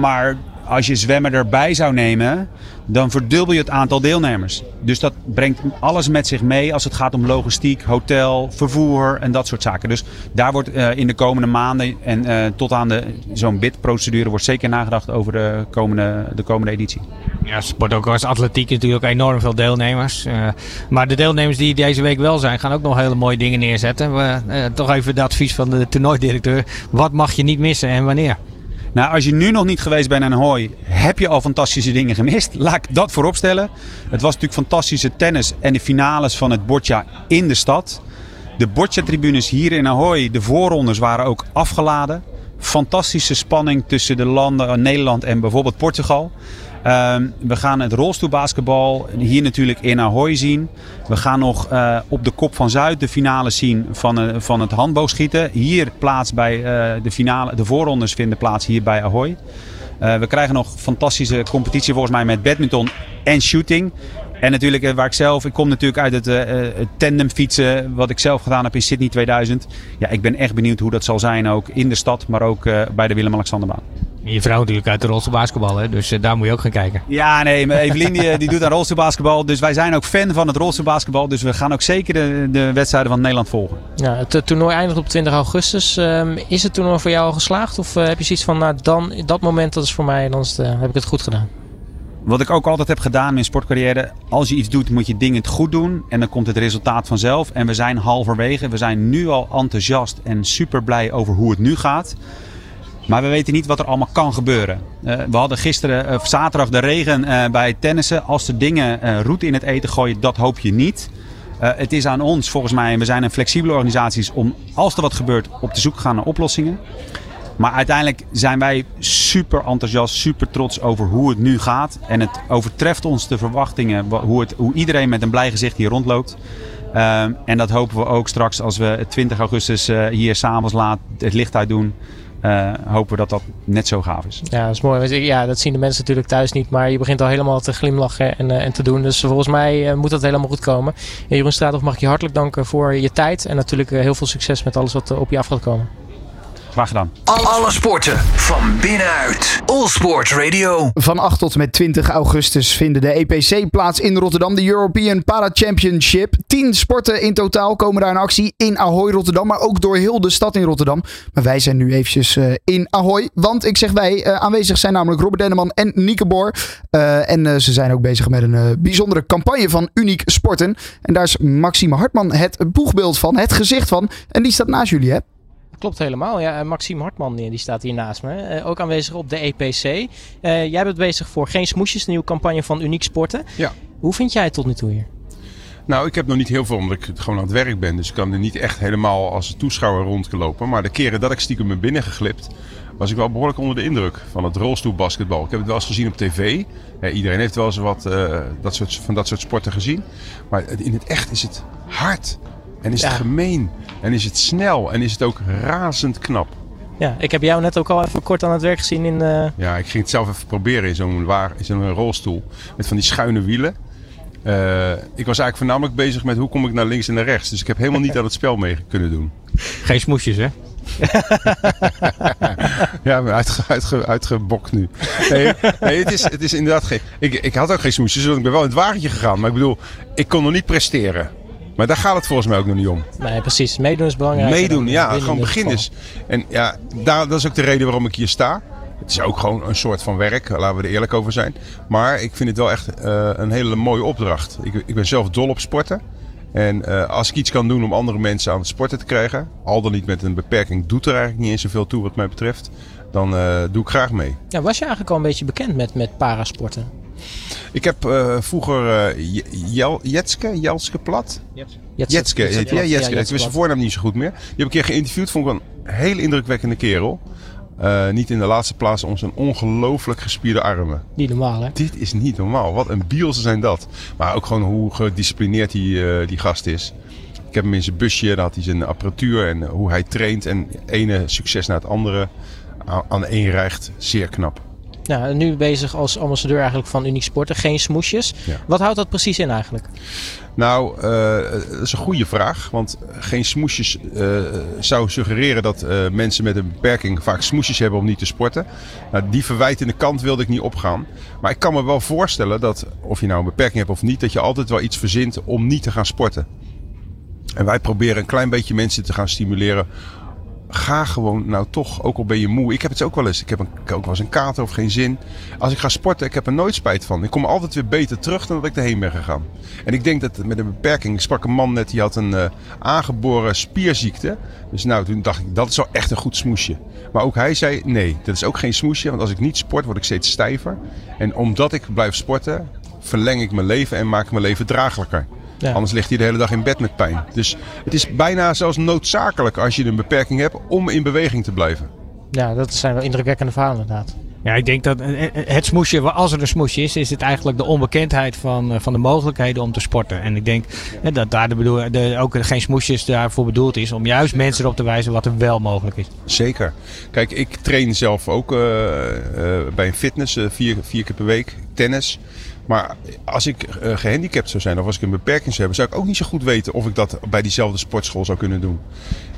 maar als je zwemmen erbij zou nemen, dan verdubbel je het aantal deelnemers. Dus dat brengt alles met zich mee als het gaat om logistiek, hotel, vervoer en dat soort zaken. Dus daar wordt uh, in de komende maanden en uh, tot aan zo'n bidprocedure wordt zeker nagedacht over de komende, de komende editie.
Ja, sport ook als atletiek natuurlijk enorm veel deelnemers. Uh, maar de deelnemers die deze week wel zijn, gaan ook nog hele mooie dingen neerzetten. We, toch even het advies van de toernooidirecteur. Wat mag je niet missen en wanneer?
Nou, als je nu nog niet geweest bent aan Hooi, heb je al fantastische dingen gemist. Laat ik dat voorop stellen. Het was natuurlijk fantastische tennis en de finales van het Boccia in de stad. De Boccia-tribunes hier in Ahoy, de voorrondes waren ook afgeladen. Fantastische spanning tussen de landen Nederland en bijvoorbeeld Portugal. Ehm, we gaan het rolstoelbasketbal hier natuurlijk in Ahoy zien. We gaan nog uh, op de Kop van Zuid de finale zien van, uh, van het handboogschieten. Hier plaats bij uh, de finale, de voorrondes vinden plaats hier bij Ahoy. we krijgen nog fantastische competitie volgens mij met badminton en shooting. En natuurlijk waar ik zelf, ik kom natuurlijk uit het, het tandem fietsen, wat ik zelf gedaan heb in Sydney 2000. Ja, ik ben echt benieuwd hoe dat zal zijn ook in de stad, maar ook bij de Willem-Alexanderbaan.
Je vrouw natuurlijk uit de rolstoelbasketbal, hè? dus uh, daar moet je ook gaan kijken.
Ja, nee, Evelien die, die doet aan rolstoelbasketbal. Dus wij zijn ook fan van het rolstoelbasketbal. Dus we gaan ook zeker de, de wedstrijden van Nederland volgen.
Ja, het uh, toernooi eindigt op 20 augustus. Um, is het toernooi voor jou al geslaagd? Of uh, heb je zoiets van, nou dan, dat moment dat is voor mij en dan heb ik het goed gedaan?
Wat ik ook altijd heb gedaan in mijn sportcarrière. Als je iets doet, moet je dingen goed doen. En dan komt het resultaat vanzelf. En we zijn halverwege. We zijn nu al enthousiast en super blij over hoe het nu gaat. Maar we weten niet wat er allemaal kan gebeuren. Uh, we hadden gisteren, of zaterdag, de regen uh, bij tennissen. Als er dingen roet in het eten gooien, dat hoop je niet. het is aan ons volgens mij, en we zijn een flexibele organisatie, om als er wat gebeurt op te zoek gaan naar oplossingen. Maar uiteindelijk zijn wij super enthousiast, super trots over hoe het nu gaat. En het overtreft ons de verwachtingen, hoe, het, hoe iedereen met een blij gezicht hier rondloopt. Um, en dat hopen we ook straks als we 20 augustus uh, hier s'avonds laat het licht uit doen. Uh, hopen we dat dat net zo gaaf is.
Ja, dat is mooi. Ja, dat zien de mensen natuurlijk thuis niet. Maar je begint al helemaal te glimlachen en, uh, en te doen. Dus volgens mij moet dat helemaal goed komen. En Jeroen Straathoff mag ik je hartelijk danken voor je tijd. En natuurlijk heel veel succes met alles wat op je af gaat komen.
Graag gedaan.
Alle sporten van binnenuit. All Sport Radio.
Van 8 tot met 20 augustus vinden de EPC plaats in Rotterdam. De European Para Championship. 10 sporten in totaal komen daar in actie in Ahoy Rotterdam. Maar ook door heel de stad in Rotterdam. Maar wij zijn nu eventjes uh, in Ahoy. Want ik zeg wij, uh, aanwezig zijn namelijk Robert Denneman en Nieke Boor. Uh, en ze zijn ook bezig met een bijzondere campagne van Uniek Sporten. En daar is Maxime Hartman het boegbeeld van, het gezicht van. En die staat naast jullie hè?
Klopt helemaal. Ja, Maxime Hartman die staat hier naast me. Uh, ook aanwezig op de EPC. Uh, jij bent bezig voor Geen Smoesjes, de nieuwe campagne van Uniek Sporten.
Ja.
Hoe vind jij het tot nu toe hier?
Nou, ik heb nog niet heel veel omdat ik gewoon aan het werk ben. Dus ik kan er niet echt helemaal als toeschouwer rondgelopen. Maar de keren dat ik stiekem ben binnengeglipt, was ik wel behoorlijk onder de indruk van het rolstoelbasketbal. Ik heb het wel eens gezien op tv. iedereen heeft wel eens wat uh, dat soort, van dat soort sporten gezien. Maar in het echt is het hard. En is het gemeen. En is het snel. En is het ook razend knap.
Ja, ik heb jou net ook al even kort aan het werk gezien in... Uh...
Ja, ik ging het zelf even proberen in zo'n zo'n rolstoel. Met van die schuine wielen. Uh, ik was eigenlijk voornamelijk bezig met hoe kom ik naar links en naar rechts. Dus ik heb helemaal niet aan het spel mee kunnen doen.
Geen smoesjes, hè?
ja, uitge, uitge, uitgebokt nu. Nee, nee, het, is, het is inderdaad geen... Ik, ik had ook geen smoesjes, want ik ben wel in het wagentje gegaan. Maar ik bedoel, ik kon nog niet presteren. Maar daar gaat het volgens mij ook nog niet om.
Nee, precies. Meedoen is belangrijk.
Meedoen, ja. Gewoon beginnen. En ja, daar, dat is ook de reden waarom ik hier sta. Het is ook gewoon een soort van werk, laten we er eerlijk over zijn. Maar ik vind het wel echt uh, een hele mooie opdracht. Ik, ik, ben zelf dol op sporten. En uh, als ik iets kan doen om andere mensen aan het sporten te krijgen, al dan niet met een beperking, doet er eigenlijk niet eens zoveel toe wat mij betreft, dan uh, doe ik graag mee.
Ja, was je eigenlijk al een beetje bekend met, met parasporten?
Ik heb uh, vroeger uh, Jel, Jetske, Jelske Plat.
Jetske.
Jetske, Jetske, ja, Jetske. Ik wist zijn voornaam niet zo goed meer. Die heb ik een keer geïnterviewd. Vond ik een hele indrukwekkende kerel. Uh, niet in de laatste plaats om zijn ongelooflijk gespierde armen.
Niet normaal, hè?
Dit is niet normaal. Wat een bielse zijn dat. Maar ook gewoon hoe gedisciplineerd die, die gast is. Ik heb hem in zijn busje, daar had hij zijn apparatuur en hoe hij traint. En ene succes na het andere aan één rijgt. Zeer knap.
Nou, nu bezig als ambassadeur eigenlijk van Uniek Sporten. Geen smoesjes. Wat houdt dat precies in eigenlijk?
Nou, uh, dat is een goede vraag. Want geen smoesjes uh, zou suggereren dat uh, mensen met een beperking vaak smoesjes hebben om niet te sporten. Nou, die verwijtende kant wilde ik niet opgaan. Maar ik kan me wel voorstellen dat, of je nou een beperking hebt of niet, dat je altijd wel iets verzint om niet te gaan sporten. En wij proberen een klein beetje mensen te gaan stimuleren ga gewoon nou toch, ook al ben je moe. Ik heb het ook wel eens. Ik heb ook wel eens een kater of geen zin. Als ik ga sporten, ik heb er nooit spijt van. Ik kom altijd weer beter terug dan dat ik erheen ben gegaan. En ik denk dat met een beperking, ik sprak een man net die had een uh, aangeboren spierziekte. Dus nou, toen dacht ik, dat is wel echt een goed smoesje. Maar ook hij zei, nee, dat is ook geen smoesje. Want als ik niet sport, word ik steeds stijver. En omdat ik blijf sporten, verleng ik mijn leven en maak ik mijn leven draaglijker. Ja. Anders ligt hij de hele dag in bed met pijn. Dus het is bijna zelfs noodzakelijk als je een beperking hebt om in beweging te blijven.
Ja, dat zijn wel indrukwekkende verhalen inderdaad.
Ja, ik denk dat het smoesje, als er een smoesje is, is het eigenlijk de onbekendheid van, van de mogelijkheden om te sporten. En ik denk dat daar de bedoel, de, ook geen smoesjes daarvoor bedoeld is om juist mensen erop te wijzen wat er wel mogelijk is.
Zeker. Kijk, ik train zelf ook uh, uh, bij een fitness uh, vier, vier keer per week, tennis. Maar als ik uh, gehandicapt zou zijn of als ik een beperking zou hebben, zou ik ook niet zo goed weten of ik dat bij diezelfde sportschool zou kunnen doen.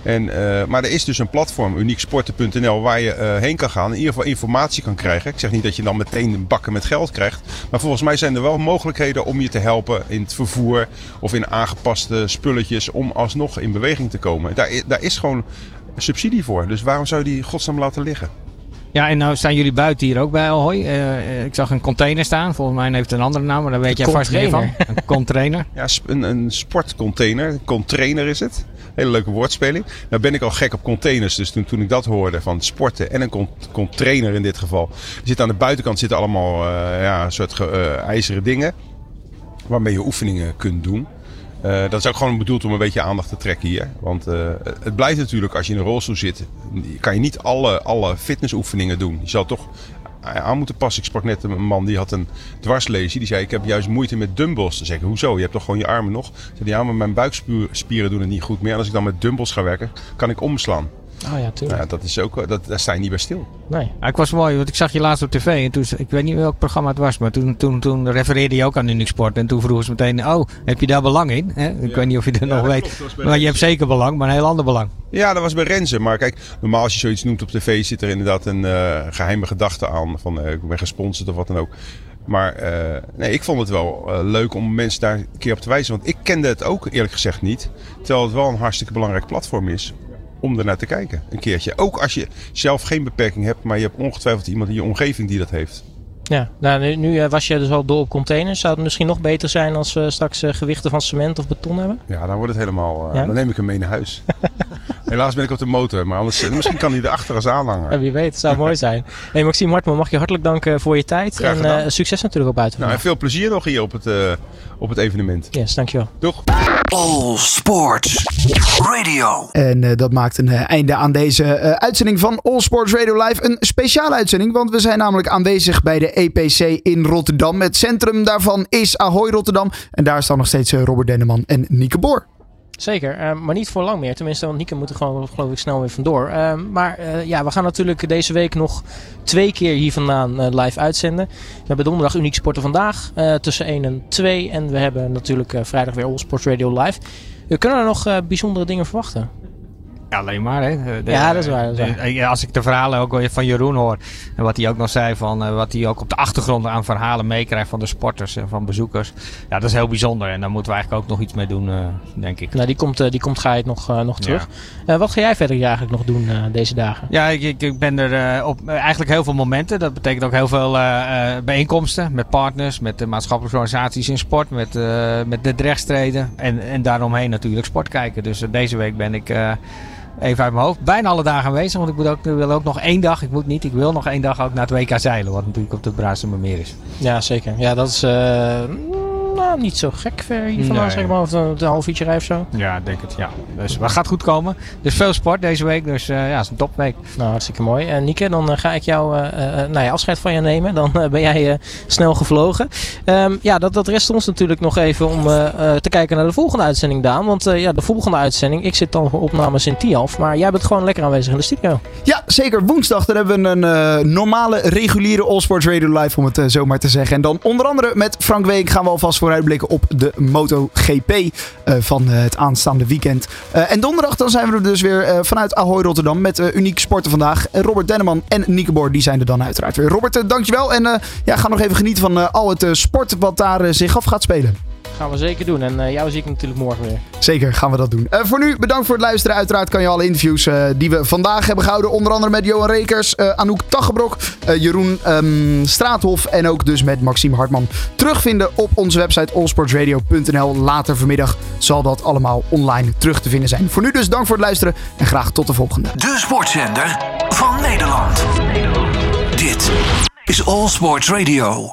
En, uh, maar er is dus een platform, unieksporten.nl, waar je uh, heen kan gaan en in ieder geval informatie kan krijgen. Ik zeg niet dat je dan meteen bakken met geld krijgt. Maar volgens mij zijn er wel mogelijkheden om je te helpen in het vervoer of in aangepaste spulletjes om alsnog in beweging te komen. Daar, daar is gewoon subsidie voor. Dus waarom zou je die godsnaam laten liggen?
Ja, en nou staan jullie buiten hier ook bij Ahoy. Uh, ik zag een container staan. Volgens mij heeft het een andere naam, maar daar weet jij vast meer van. Een container.
Ja, een, een sportcontainer. Container is het. Hele leuke woordspeling. Nou ben ik al gek op containers. Dus toen, toen ik dat hoorde van sporten en een container in dit geval. Er zit aan de buitenkant zitten allemaal uh, ja, soort uh, ijzeren dingen. Waarmee je oefeningen kunt doen. Dat is ook gewoon bedoeld om een beetje aandacht te trekken hier. Want het blijft natuurlijk, als je in een rolstoel zit, kan je niet alle, alle fitnessoefeningen doen. Je zal toch aan moeten passen. Ik sprak net een man die had een dwarslesie. Die zei: Ik heb juist moeite met dumbbells. te zeggen: Hoezo? Je hebt toch gewoon je armen nog? Zei ja, maar mijn buikspieren doen het niet goed meer. En als ik dan met dumbbells ga werken, kan ik omslaan.
Oh ja, tuurlijk.
Ja, dat is ook, dat, daar sta je niet bij stil.
Nee. ik was mooi, want ik zag je laatst op tv. En toen, ik weet niet welk programma het was, maar toen, toen, toen refereerde je ook aan Unixport. En toen vroegen ze meteen, oh, heb je daar belang in? Ik weet niet of je dat nog weet. Maar je hebt zeker belang, maar een heel ander belang.
Ja, dat was bij Renze. Maar kijk, normaal als je zoiets noemt op tv, zit er inderdaad een uh, geheime gedachte aan. Van uh, ik ben gesponsord of wat dan ook. Maar uh, nee, ik vond het wel leuk om mensen daar een keer op te wijzen. Want ik kende het ook eerlijk gezegd niet. Terwijl het wel een hartstikke belangrijk platform is om er naar te kijken. Een keertje. Ook als je zelf geen beperking hebt, maar je hebt ongetwijfeld iemand in je omgeving die dat heeft.
Ja, nou, nu, eh, was je dus al door op containers. Zou het misschien nog beter zijn als we straks uh, gewichten van cement of beton hebben?
Ja, dan wordt het helemaal. Uh, Dan neem ik hem mee naar huis. Helaas ben ik op de motor, maar anders, misschien kan hij erachter als aanhanger.
Ja, wie weet, het zou mooi zijn. Hey, Maxime Hartman, mag je hartelijk danken voor je tijd. en succes natuurlijk op buiten.
Nou, en veel plezier nog hier op het, op het evenement.
Yes, dankjewel.
Doeg.
All Sports Radio.
En dat maakt een einde aan deze uitzending van All Sports Radio Live. Een speciale uitzending, want we zijn namelijk aanwezig bij de EPC in Rotterdam. Het centrum daarvan is Ahoy Rotterdam. En daar staan nog steeds eh, Robert Denneman en Nieke Boor.
Zeker, uh, maar niet voor lang meer. Tenminste, want Nieke moet er gewoon, geloof ik, snel weer vandoor. Uh, maar uh, ja, we gaan natuurlijk deze week nog twee keer hier vandaan live uitzenden. We hebben donderdag Uniek Sporten vandaag tussen 1 en 2. En we hebben natuurlijk vrijdag weer All Sports Radio live. Kunnen er nog bijzondere dingen verwachten
alleen maar. Hè.
ja, dat is waar. Dat is
waar. als ik de verhalen ook van Jeroen hoor. En wat hij ook nog zei van uh, wat hij ook op de achtergrond aan verhalen meekrijgt van de sporters en van bezoekers. Ja, dat is heel bijzonder. En daar moeten we eigenlijk ook nog iets mee doen, uh, denk ik.
Nou, die komt, uh, die komt ga je nog, nog terug. wat ga jij verder eigenlijk nog doen deze dagen?
Ja, ik, ik, ik ben er op eigenlijk heel veel momenten. Dat betekent ook heel veel bijeenkomsten met partners, met de maatschappelijke organisaties in sport, met, met de drechtstreden. En, en daaromheen natuurlijk sport kijken. Dus deze week ben ik even uit mijn hoofd. Bijna alle dagen aanwezig, want ik moet ook, wil ook nog één dag. Ik moet niet, ik wil nog één dag ook naar het WK zeilen, wat natuurlijk op het meer is.
Ja, zeker. Ja, dat is uh, nou, niet zo gek ver hier vandaan, nee. zeg maar. Of een, een half uurtje rijden of zo.
Ja, denk het, ja. Dus het gaat goed komen. Dus veel sport deze week, dus uh, ja, het is een topweek.
Nou, hartstikke mooi. En Nieke, dan uh, ga ik jou, nou ja, afscheid van je nemen. Dan ben jij snel gevlogen. Um, ja, dat, dat rest ons natuurlijk nog even om te kijken naar de volgende uitzending, Daan. Want ja, de volgende uitzending, ik zit dan voor opnames in Tialf, maar jij bent gewoon lekker aanwezig in de studio.
Ja, zeker. Woensdag, dan hebben we een normale, reguliere All Sports Radio Live, om het zo maar te zeggen. En dan onder andere met Frank Week gaan we alvast vooruitblikken op de MotoGP uh, van uh, het aanstaande weekend. Uh, en donderdag dan zijn we er dus weer vanuit Ahoy Rotterdam met Uniek Sporten vandaag. Robert Denneman en Nieke Boor, die zijn er dan uiteraard weer. Robert, dankjewel. En ja, ga nog even genieten van al het sport wat daar zich af gaat spelen.
Gaan we zeker doen. En uh, jou zie ik natuurlijk morgen weer.
Zeker, gaan we dat doen. Uh, voor nu, bedankt voor het luisteren. Uiteraard kan je alle interviews uh, die we vandaag hebben gehouden. Onder andere met Johan Rekers, Anouk Taggebrok, Jeroen um, Straathof en ook dus met Maxime Hartman. Terugvinden op onze website allsportsradio.nl. Later vanmiddag zal dat allemaal online terug te vinden zijn. Voor nu dus dank voor het luisteren en graag tot de volgende.
De sportzender van Nederland. Dit is All Sports Radio.